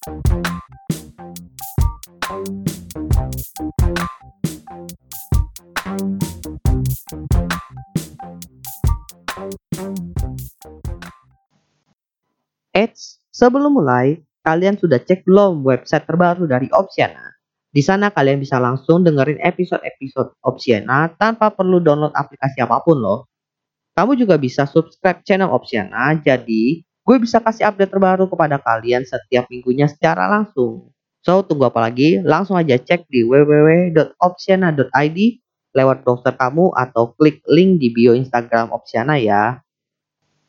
Eits, sebelum mulai, kalian sudah cek belum website terbaru dari Opsiana? Di sana kalian bisa langsung dengerin episode-episode Opsiana tanpa perlu download aplikasi apa pun loh. Kamu juga bisa subscribe channel Opsiana, jadi gue bisa kasih update terbaru kepada kalian setiap minggunya secara langsung. So, tunggu apa lagi? Langsung aja cek di www.opsiana.id lewat browser kamu atau klik link di bio Instagram Opsiana ya.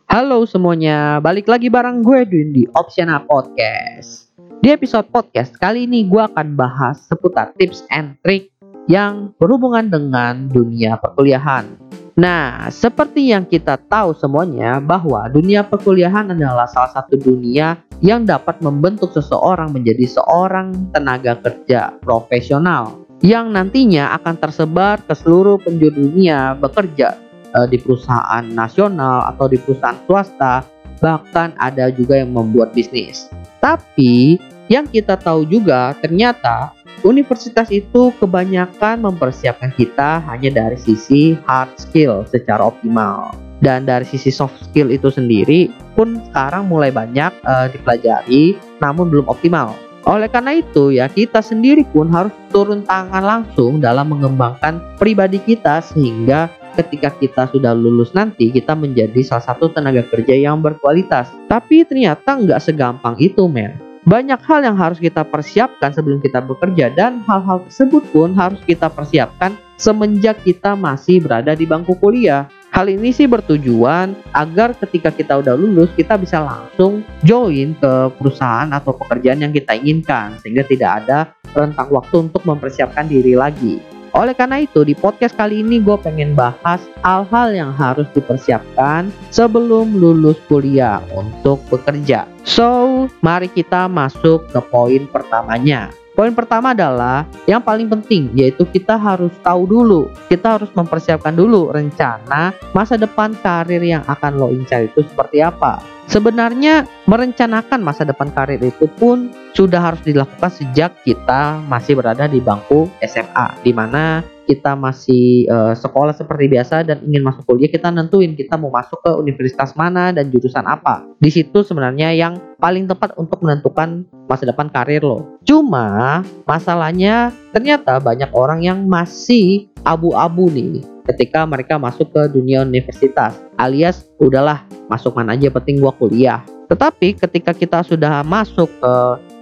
Halo semuanya, balik lagi bareng gue Dwin di Opsiana Podcast. Di episode podcast kali ini gue akan bahas seputar tips and trick yang berhubungan dengan dunia perkuliahan. Nah, seperti yang kita tahu semuanya bahwa dunia perkuliahan adalah salah satu dunia yang dapat membentuk seseorang menjadi seorang tenaga kerja profesional yang nantinya akan tersebar ke seluruh penjuru dunia bekerja uh, di perusahaan nasional atau di perusahaan swasta, bahkan ada juga yang membuat bisnis. Tapi yang kita tahu juga ternyata universitas itu kebanyakan mempersiapkan kita hanya dari sisi hard skill secara optimal. Dan dari sisi soft skill itu sendiri pun sekarang mulai banyak uh, dipelajari namun belum optimal. Oleh karena itu ya kita sendiri pun harus turun tangan langsung dalam mengembangkan pribadi kita sehingga ketika kita sudah lulus nanti kita menjadi salah satu tenaga kerja yang berkualitas. Tapi ternyata nggak segampang itu men. Banyak hal yang harus kita persiapkan sebelum kita bekerja dan hal-hal tersebut pun harus kita persiapkan semenjak kita masih berada di bangku kuliah. Hal ini sih bertujuan agar ketika kita udah lulus kita bisa langsung join ke perusahaan atau pekerjaan yang kita inginkan sehingga tidak ada rentang waktu untuk mempersiapkan diri lagi. Oleh karena itu, di podcast kali ini gue pengen bahas hal-hal yang harus dipersiapkan sebelum lulus kuliah untuk bekerja. So, mari kita masuk ke poin pertamanya. Poin pertama adalah yang paling penting yaitu kita harus tahu dulu, kita harus mempersiapkan dulu rencana masa depan karir yang akan lo incar itu seperti apa. Sebenarnya merencanakan masa depan karir itu pun sudah harus dilakukan sejak kita masih berada di bangku SMA, di mana kita masih uh, sekolah seperti biasa dan ingin masuk kuliah, kita nentuin kita mau masuk ke universitas mana dan jurusan apa. Di situ sebenarnya yang paling tepat untuk menentukan masa depan karir lo. Cuma masalahnya ternyata banyak orang yang masih abu-abu nih ketika mereka masuk ke dunia universitas alias udahlah masuk mana aja penting gua kuliah tetapi ketika kita sudah masuk ke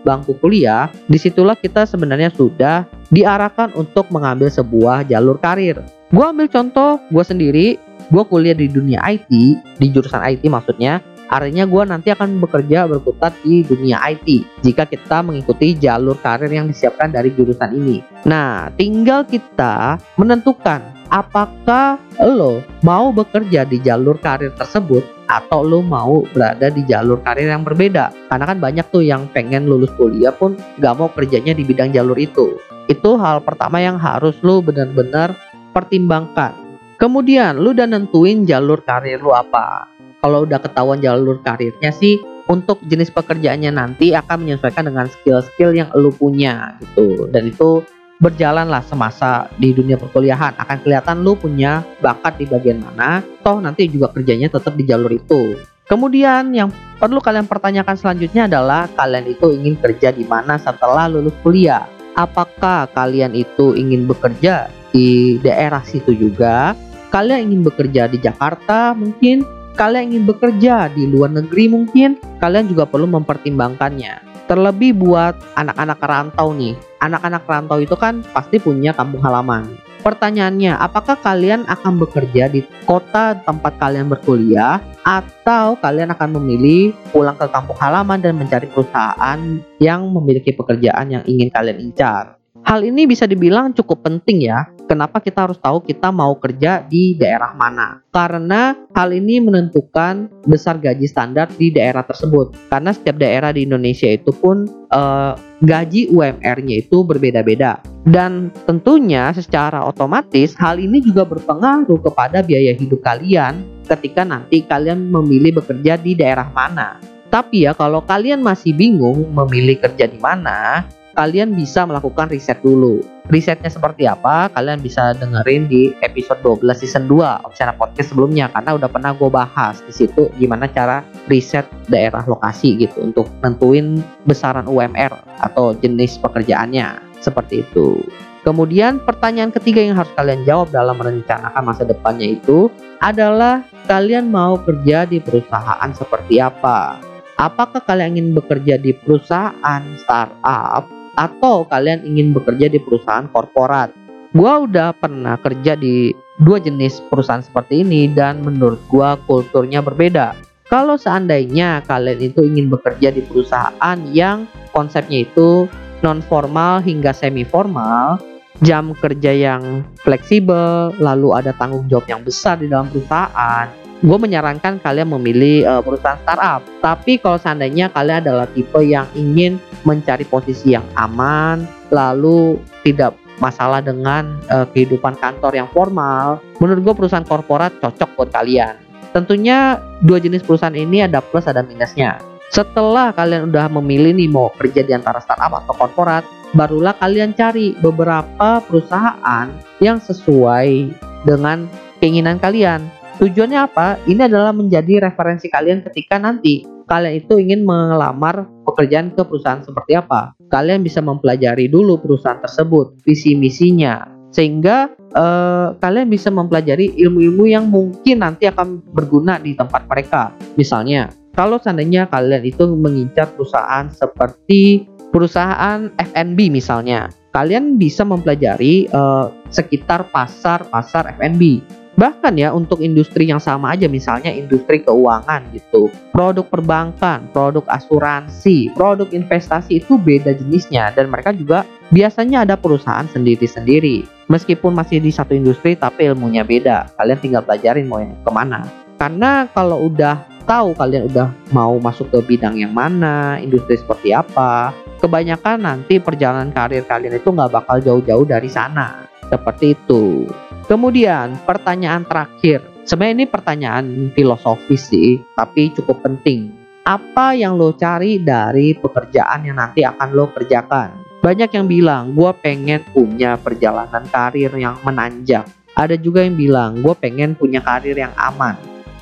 bangku kuliah di situlah kita sebenarnya sudah diarahkan untuk mengambil sebuah jalur karir. Gua ambil contoh gua sendiri gua kuliah di dunia IT di jurusan IT maksudnya Artinya gue nanti akan bekerja berkutat di dunia IT jika kita mengikuti jalur karir yang disiapkan dari jurusan ini. Nah, tinggal kita menentukan apakah lo mau bekerja di jalur karir tersebut atau lo mau berada di jalur karir yang berbeda. Karena kan banyak tuh yang pengen lulus kuliah pun gak mau kerjanya di bidang jalur itu. Itu hal pertama yang harus lo benar-benar pertimbangkan. Kemudian lo udah nentuin jalur karir lo apa kalau udah ketahuan jalur karirnya sih untuk jenis pekerjaannya nanti akan menyesuaikan dengan skill-skill yang lo punya gitu. Dan itu berjalanlah semasa di dunia perkuliahan. Akan kelihatan lu punya bakat di bagian mana toh nanti juga kerjanya tetap di jalur itu. Kemudian yang perlu kalian pertanyakan selanjutnya adalah kalian itu ingin kerja di mana setelah lulus kuliah? Apakah kalian itu ingin bekerja di daerah situ juga? Kalian ingin bekerja di Jakarta mungkin kalian ingin bekerja di luar negeri mungkin kalian juga perlu mempertimbangkannya Terlebih buat anak-anak rantau nih. Anak-anak rantau itu kan pasti punya kampung halaman. Pertanyaannya, apakah kalian akan bekerja di kota tempat kalian berkuliah atau kalian akan memilih pulang ke kampung halaman dan mencari perusahaan yang memiliki pekerjaan yang ingin kalian incar? Hal ini bisa dibilang cukup penting ya. Kenapa kita harus tahu kita mau kerja di daerah mana? Karena hal ini menentukan besar gaji standar di daerah tersebut. Karena setiap daerah di Indonesia itu pun uh, gaji UMR-nya itu berbeda-beda. Dan tentunya secara otomatis hal ini juga berpengaruh kepada biaya hidup kalian ketika nanti kalian memilih bekerja di daerah mana. Tapi ya kalau kalian masih bingung memilih kerja di mana, kalian bisa melakukan riset dulu. Risetnya seperti apa? Kalian bisa dengerin di episode 12 season 2 Opsiana Podcast sebelumnya karena udah pernah gue bahas di situ gimana cara riset daerah lokasi gitu untuk nentuin besaran UMR atau jenis pekerjaannya seperti itu. Kemudian pertanyaan ketiga yang harus kalian jawab dalam merencanakan masa depannya itu adalah kalian mau kerja di perusahaan seperti apa? Apakah kalian ingin bekerja di perusahaan startup atau kalian ingin bekerja di perusahaan korporat? Gua udah pernah kerja di dua jenis perusahaan seperti ini dan menurut gua kulturnya berbeda. Kalau seandainya kalian itu ingin bekerja di perusahaan yang konsepnya itu non formal hingga semi formal, jam kerja yang fleksibel, lalu ada tanggung jawab yang besar di dalam perusahaan, gue menyarankan kalian memilih uh, perusahaan startup. Tapi kalau seandainya kalian adalah tipe yang ingin mencari posisi yang aman, lalu tidak masalah dengan uh, kehidupan kantor yang formal, menurut gue perusahaan korporat cocok buat kalian. Tentunya dua jenis perusahaan ini ada plus ada minusnya. Setelah kalian udah memilih nih mau kerja di antara startup atau korporat, barulah kalian cari beberapa perusahaan yang sesuai dengan keinginan kalian Tujuannya apa? Ini adalah menjadi referensi kalian ketika nanti kalian itu ingin melamar pekerjaan ke perusahaan seperti apa. Kalian bisa mempelajari dulu perusahaan tersebut, visi misinya, sehingga uh, kalian bisa mempelajari ilmu-ilmu yang mungkin nanti akan berguna di tempat mereka. Misalnya, kalau seandainya kalian itu mengincar perusahaan seperti perusahaan F&B misalnya, kalian bisa mempelajari uh, sekitar pasar-pasar F&B Bahkan ya untuk industri yang sama aja misalnya industri keuangan gitu. Produk perbankan, produk asuransi, produk investasi itu beda jenisnya dan mereka juga biasanya ada perusahaan sendiri-sendiri. Meskipun masih di satu industri tapi ilmunya beda. Kalian tinggal pelajarin mau yang ke mana. Karena kalau udah tahu kalian udah mau masuk ke bidang yang mana, industri seperti apa, kebanyakan nanti perjalanan karir kalian itu nggak bakal jauh-jauh dari sana. Seperti itu. Kemudian pertanyaan terakhir. Sebenarnya ini pertanyaan filosofis sih, tapi cukup penting. Apa yang lo cari dari pekerjaan yang nanti akan lo kerjakan? Banyak yang bilang, gue pengen punya perjalanan karir yang menanjak. Ada juga yang bilang, gue pengen punya karir yang aman.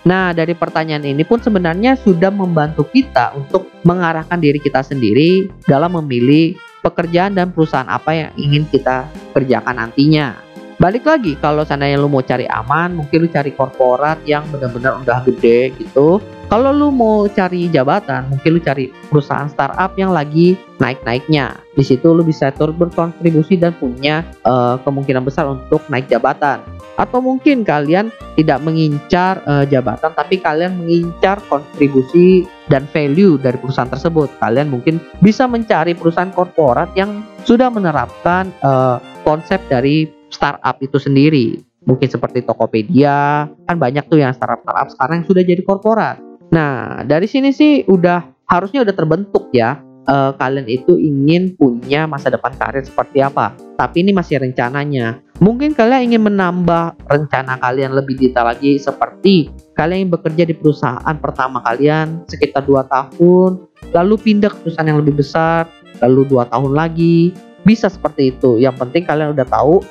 Nah, dari pertanyaan ini pun sebenarnya sudah membantu kita untuk mengarahkan diri kita sendiri dalam memilih pekerjaan dan perusahaan apa yang ingin kita kerjakan nantinya. Balik lagi kalau seandainya lu mau cari aman, mungkin lu cari korporat yang benar-benar udah gede gitu. Kalau lu mau cari jabatan, mungkin lu cari perusahaan startup yang lagi naik-naiknya. Di situ lu bisa turut berkontribusi dan punya uh, kemungkinan besar untuk naik jabatan. Atau mungkin kalian tidak mengincar uh, jabatan, tapi kalian mengincar kontribusi dan value dari perusahaan tersebut. Kalian mungkin bisa mencari perusahaan korporat yang sudah menerapkan uh, konsep dari startup itu sendiri. Mungkin seperti Tokopedia, kan banyak tuh yang startup-startup sekarang yang sudah jadi korporat. Nah, dari sini sih udah harusnya udah terbentuk ya uh, kalian itu ingin punya masa depan karir seperti apa. Tapi ini masih rencananya. Mungkin kalian ingin menambah rencana kalian lebih detail lagi seperti kalian yang bekerja di perusahaan pertama kalian sekitar 2 tahun, lalu pindah ke perusahaan yang lebih besar, lalu 2 tahun lagi. Bisa seperti itu. Yang penting kalian udah tahu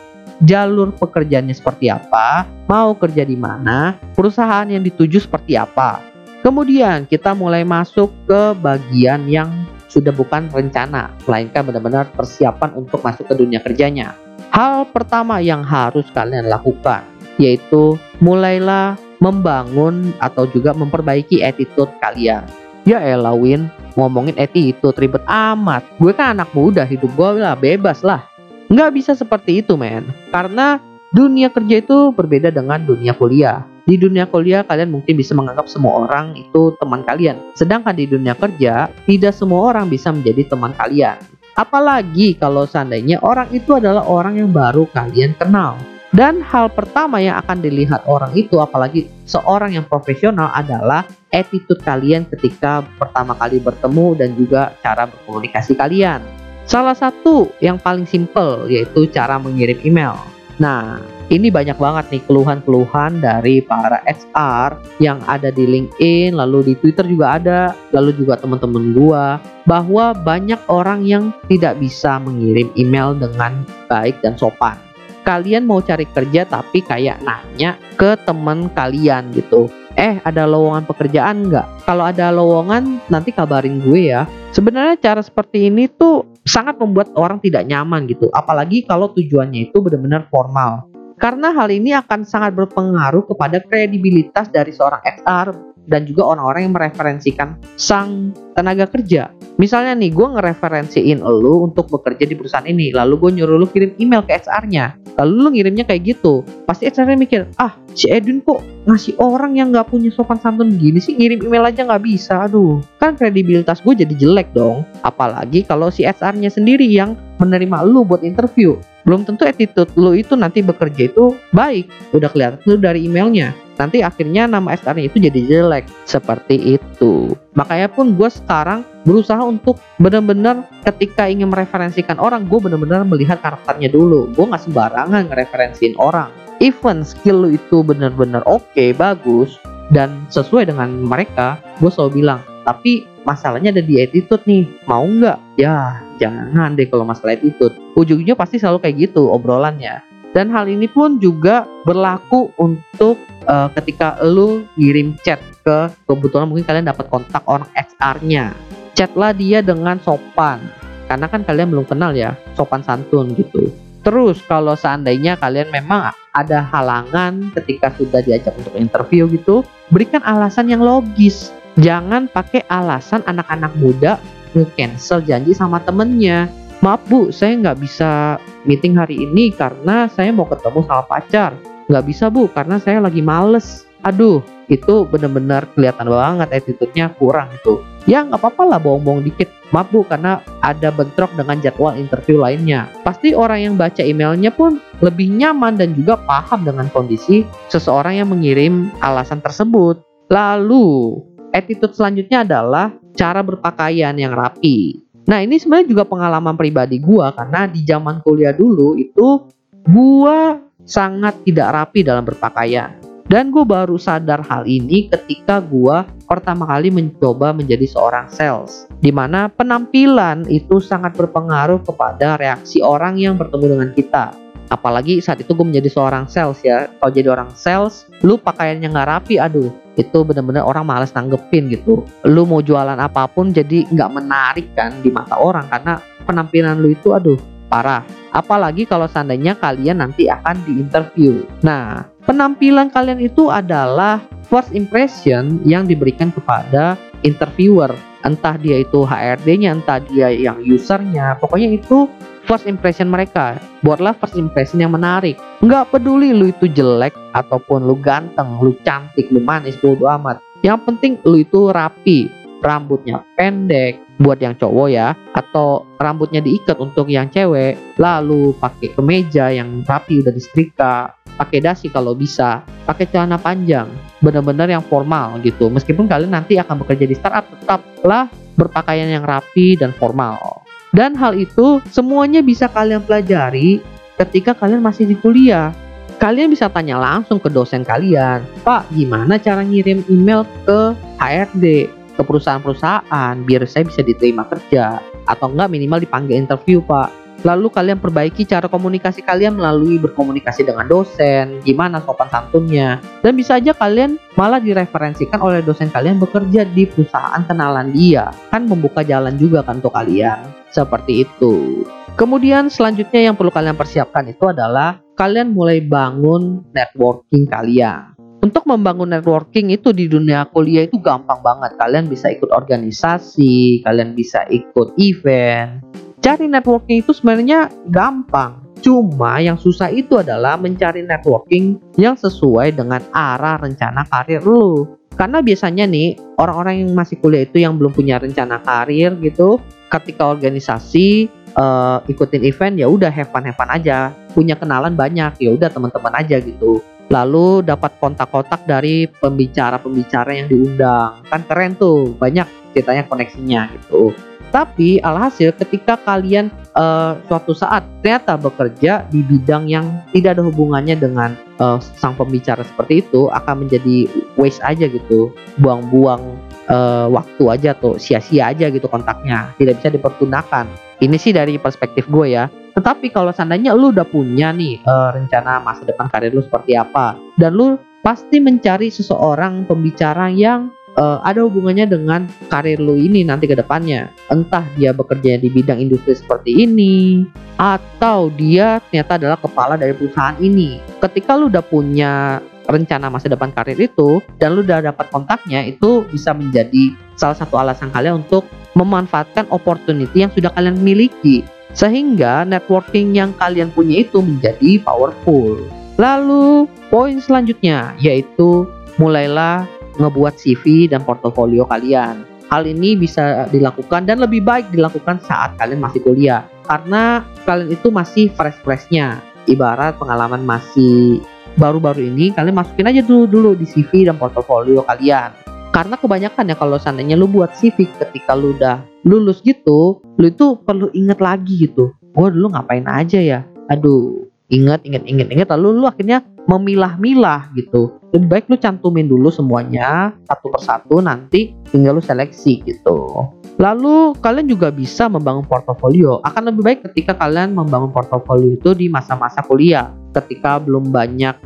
jalur pekerjaannya seperti apa, mau kerja di mana, perusahaan yang dituju seperti apa. Kemudian kita mulai masuk ke bagian yang sudah bukan rencana, melainkan benar-benar persiapan untuk masuk ke dunia kerjanya. Hal pertama yang harus kalian lakukan yaitu mulailah membangun atau juga memperbaiki attitude kalian. Ya elah Win, ngomongin attitude ribet amat. Gue kan anak muda, hidup gue lah bebas lah. Nggak bisa seperti itu, men. Karena dunia kerja itu berbeda dengan dunia kuliah. Di dunia kuliah kalian mungkin bisa menganggap semua orang itu teman kalian. Sedangkan di dunia kerja, tidak semua orang bisa menjadi teman kalian. Apalagi kalau seandainya orang itu adalah orang yang baru kalian kenal. Dan hal pertama yang akan dilihat orang itu apalagi seorang yang profesional adalah attitude kalian ketika pertama kali bertemu dan juga cara berkomunikasi kalian. Salah satu yang paling simple yaitu cara mengirim email. Nah, ini banyak banget nih keluhan-keluhan dari para HR yang ada di LinkedIn, lalu di Twitter juga ada, lalu juga teman-teman gua bahwa banyak orang yang tidak bisa mengirim email dengan baik dan sopan. Kalian mau cari kerja tapi kayak nanya ke teman kalian gitu. Eh, ada lowongan pekerjaan nggak? Kalau ada lowongan, nanti kabarin gue ya. Sebenarnya cara seperti ini tuh sangat membuat orang tidak nyaman gitu. Apalagi kalau tujuannya itu benar-benar formal karena hal ini akan sangat berpengaruh kepada kredibilitas dari seorang HR dan juga orang-orang yang mereferensikan sang tenaga kerja. Misalnya nih, gue ngereferensiin lo untuk bekerja di perusahaan ini, lalu gue nyuruh lo kirim email ke HR-nya, lalu lo ngirimnya kayak gitu. Pasti HR-nya mikir, ah si Edwin kok ngasih orang yang gak punya sopan santun gini sih, ngirim email aja gak bisa, aduh. Kan kredibilitas gue jadi jelek dong. Apalagi kalau si HR-nya sendiri yang menerima lo buat interview belum tentu attitude lu itu nanti bekerja itu baik udah kelihatan tuh dari emailnya nanti akhirnya nama SR-nya itu jadi jelek. Seperti itu. Makanya pun gue sekarang berusaha untuk benar-benar ketika ingin mereferensikan orang gue benar-benar melihat karakternya dulu. Gue nggak sembarangan ngereferensiin orang. Even skill lu itu benar-benar oke okay, bagus dan sesuai dengan mereka gue selalu bilang tapi masalahnya ada di attitude nih. Mau nggak? Ya jangan deh kalau masalah attitude. Ujungnya pasti selalu kayak gitu obrolannya. Dan hal ini pun juga berlaku untuk uh, ketika lu ngirim chat ke kebetulan mungkin kalian dapat kontak orang XR-nya chatlah dia dengan sopan karena kan kalian belum kenal ya sopan santun gitu terus kalau seandainya kalian memang ada halangan ketika sudah diajak untuk interview gitu berikan alasan yang logis Jangan pakai alasan anak-anak muda nge-cancel janji sama temennya. Maaf bu, saya nggak bisa meeting hari ini karena saya mau ketemu sama pacar. Nggak bisa bu, karena saya lagi males. Aduh, itu bener-bener kelihatan banget attitude-nya kurang itu. Ya nggak apa-apa lah bohong-bohong dikit. Maaf bu, karena ada bentrok dengan jadwal interview lainnya. Pasti orang yang baca emailnya pun lebih nyaman dan juga paham dengan kondisi seseorang yang mengirim alasan tersebut. Lalu, attitude selanjutnya adalah cara berpakaian yang rapi. Nah ini sebenarnya juga pengalaman pribadi gue karena di zaman kuliah dulu itu gue sangat tidak rapi dalam berpakaian. Dan gue baru sadar hal ini ketika gue pertama kali mencoba menjadi seorang sales. Di mana penampilan itu sangat berpengaruh kepada reaksi orang yang bertemu dengan kita apalagi saat itu gue menjadi seorang sales ya kalau jadi orang sales lu pakaiannya nggak rapi aduh itu bener-bener orang males nanggepin gitu lu mau jualan apa pun jadi nggak menarik kan di mata orang karena penampilan lu itu aduh parah apalagi kalau seandainya kalian nanti akan di interview nah penampilan kalian itu adalah first impression yang diberikan kepada interviewer entah dia itu HRD-nya entah dia yang usernya pokoknya itu first impression mereka. Buatlah first impression yang menarik. Nggak peduli lu itu jelek ataupun lu ganteng, lu cantik, lu manis, bodo amat. Yang penting lu itu rapi, rambutnya pendek buat yang cowok ya atau rambutnya diikat untuk yang cewek lalu pakai kemeja yang rapi udah disetrika pakai dasi kalau bisa pakai celana panjang benar-benar yang formal gitu. Meskipun kalian nanti akan bekerja di startup tetaplah berpakaian yang rapi dan formal. Dan hal itu semuanya bisa kalian pelajari ketika kalian masih di kuliah. Kalian bisa tanya langsung ke dosen kalian, Pak, gimana cara ngirim email ke HRD, ke perusahaan-perusahaan, biar saya bisa diterima kerja, atau enggak minimal dipanggil interview, Pak Lalu kalian perbaiki cara komunikasi kalian melalui berkomunikasi dengan dosen, gimana sopan santunnya. Dan bisa aja kalian malah direferensikan oleh dosen kalian bekerja di perusahaan kenalan dia. Kan membuka jalan juga kan untuk kalian. Seperti itu. Kemudian selanjutnya yang perlu kalian persiapkan itu adalah kalian mulai bangun networking kalian. Untuk membangun networking itu di dunia kuliah itu gampang banget. Kalian bisa ikut organisasi, kalian bisa ikut event, Cari networking itu sebenarnya gampang. Cuma yang susah itu adalah mencari networking yang sesuai dengan arah rencana karir lu. Karena biasanya nih orang-orang yang masih kuliah itu yang belum punya rencana karir gitu, ketika organisasi uh, ikutin event ya udah have fun have fun aja, punya kenalan banyak ya udah teman-teman aja gitu. Lalu dapat kontak-kontak dari pembicara-pembicara yang diundang, kan keren tuh, banyak ceritanya koneksinya gitu. Tapi alhasil ketika kalian uh, suatu saat ternyata bekerja di bidang yang tidak ada hubungannya dengan uh, sang pembicara seperti itu akan menjadi waste aja gitu, buang-buang uh, waktu aja tuh, sia-sia aja gitu kontaknya, tidak bisa dipergunakan. Ini sih dari perspektif gue ya. Tetapi kalau seandainya lu udah punya nih uh, rencana masa depan karir lu seperti apa dan lu pasti mencari seseorang pembicara yang uh, ada hubungannya dengan karir lu ini nanti ke depannya. Entah dia bekerja di bidang industri seperti ini atau dia ternyata adalah kepala dari perusahaan ini. Ketika lu udah punya rencana masa depan karir itu dan lu udah dapat kontaknya itu bisa menjadi salah satu alasan kalian untuk memanfaatkan opportunity yang sudah kalian miliki sehingga networking yang kalian punya itu menjadi powerful. Lalu poin selanjutnya yaitu mulailah ngebuat CV dan portofolio kalian. Hal ini bisa dilakukan dan lebih baik dilakukan saat kalian masih kuliah karena kalian itu masih fresh-freshnya. Ibarat pengalaman masih baru-baru ini, kalian masukin aja dulu dulu di CV dan portofolio kalian. Karena kebanyakan ya kalau seandainya lu buat CV ketika lu udah lulus gitu, lu itu perlu inget lagi gitu. Gue dulu ngapain aja ya? Aduh, inget inget inget inget lalu lu akhirnya memilah-milah gitu. Lebih baik lu cantumin dulu semuanya satu persatu nanti tinggal lu seleksi gitu. Lalu kalian juga bisa membangun portofolio. Akan lebih baik ketika kalian membangun portofolio itu di masa-masa kuliah ketika belum banyak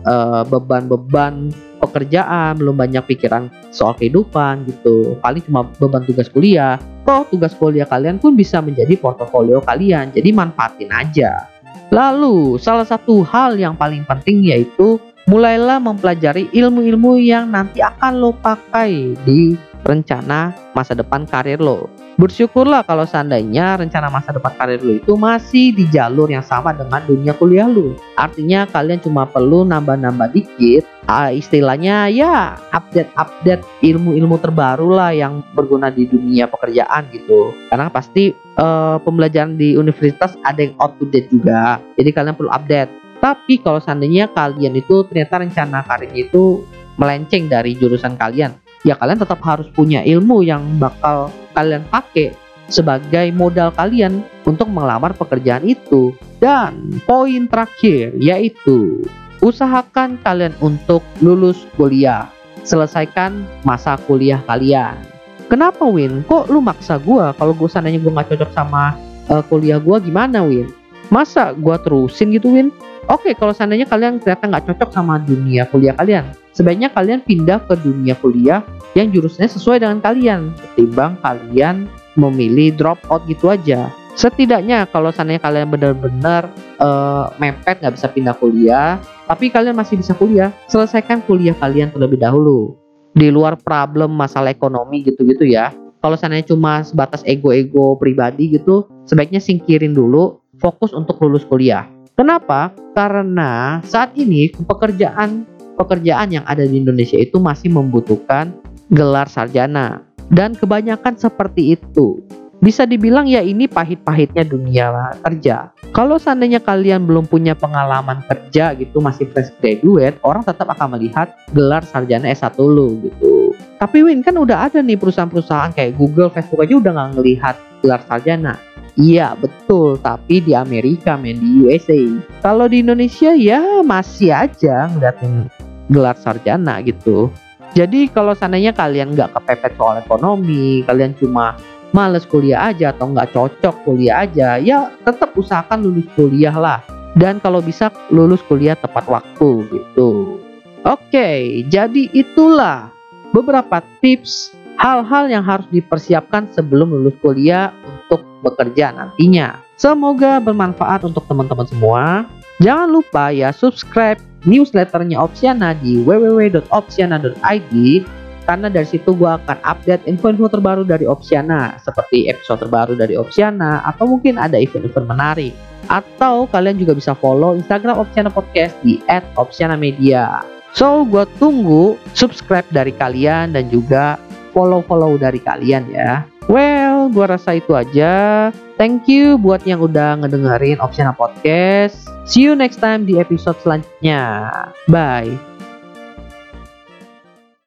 beban beban-beban pekerjaan belum banyak pikiran soal kehidupan gitu. Paling cuma beban tugas kuliah. Toh tugas kuliah kalian pun bisa menjadi portofolio kalian. Jadi manfaatin aja. Lalu, salah satu hal yang paling penting yaitu mulailah mempelajari ilmu-ilmu yang nanti akan lo pakai di rencana masa depan karir lo. Bersyukurlah kalau seandainya rencana masa depan karir lo itu masih di jalur yang sama dengan dunia kuliah lo. Artinya kalian cuma perlu nambah-nambah dikit, uh, istilahnya ya update-update ilmu-ilmu terbaru lah yang berguna di dunia pekerjaan gitu. Karena pasti uh, pembelajaran di universitas ada yang out to date juga. Jadi kalian perlu update. Tapi kalau seandainya kalian itu ternyata rencana karirnya itu melenceng dari jurusan kalian, ya kalian tetap harus punya ilmu yang bakal kalian pakai sebagai modal kalian untuk melamar pekerjaan itu. Dan poin terakhir yaitu usahakan kalian untuk lulus kuliah. Selesaikan masa kuliah kalian. Kenapa Win? Kok lu maksa gua kalau gue seandainya gue nggak cocok sama uh, kuliah gua gimana Win? Masa gua terusin gitu Win? Oke, kalau seandainya kalian ternyata nggak cocok sama dunia kuliah kalian, sebaiknya kalian pindah ke dunia kuliah yang jurusannya sesuai dengan kalian, ketimbang kalian memilih drop out gitu aja. Setidaknya kalau seandainya kalian benar-benar uh, mepet nggak bisa pindah kuliah, tapi kalian masih bisa kuliah, selesaikan kuliah kalian terlebih dahulu. Di luar problem masalah ekonomi gitu-gitu ya. Kalau seandainya cuma sebatas ego-ego pribadi gitu, sebaiknya singkirin dulu, fokus untuk lulus kuliah. Kenapa? Karena saat ini pekerjaan pekerjaan yang ada di Indonesia itu masih membutuhkan gelar sarjana dan kebanyakan seperti itu. Bisa dibilang ya ini pahit-pahitnya dunia kerja. Kalau seandainya kalian belum punya pengalaman kerja gitu masih fresh graduate, orang tetap akan melihat gelar sarjana S1 lu gitu. Tapi Win kan udah ada nih perusahaan-perusahaan kayak Google, Facebook aja udah nggak ngelihat gelar sarjana. Iya betul, tapi di Amerika men di USA. Kalau di Indonesia ya masih aja ngeliatin gelar sarjana gitu. Jadi kalau seandainya kalian nggak kepepet soal ekonomi, kalian cuma males kuliah aja atau nggak cocok kuliah aja, ya tetap usahakan lulus kuliah lah. Dan kalau bisa lulus kuliah tepat waktu gitu. Oke, jadi itulah beberapa tips hal-hal yang harus dipersiapkan sebelum lulus kuliah untuk bekerja nantinya. Semoga bermanfaat untuk teman-teman semua. Jangan lupa ya subscribe newsletternya Opsiana di www.opsiana.id karena dari situ gue akan update info-info terbaru dari Opsiana seperti episode terbaru dari Opsiana atau mungkin ada event-event menarik atau kalian juga bisa follow Instagram Opsiana Podcast di @opsiana_media. So, gue tunggu subscribe dari kalian dan juga follow-follow dari kalian ya. Gua rasa itu aja. Thank you buat yang udah ngedengerin Opsiana Podcast. See you next time di episode selanjutnya. Bye.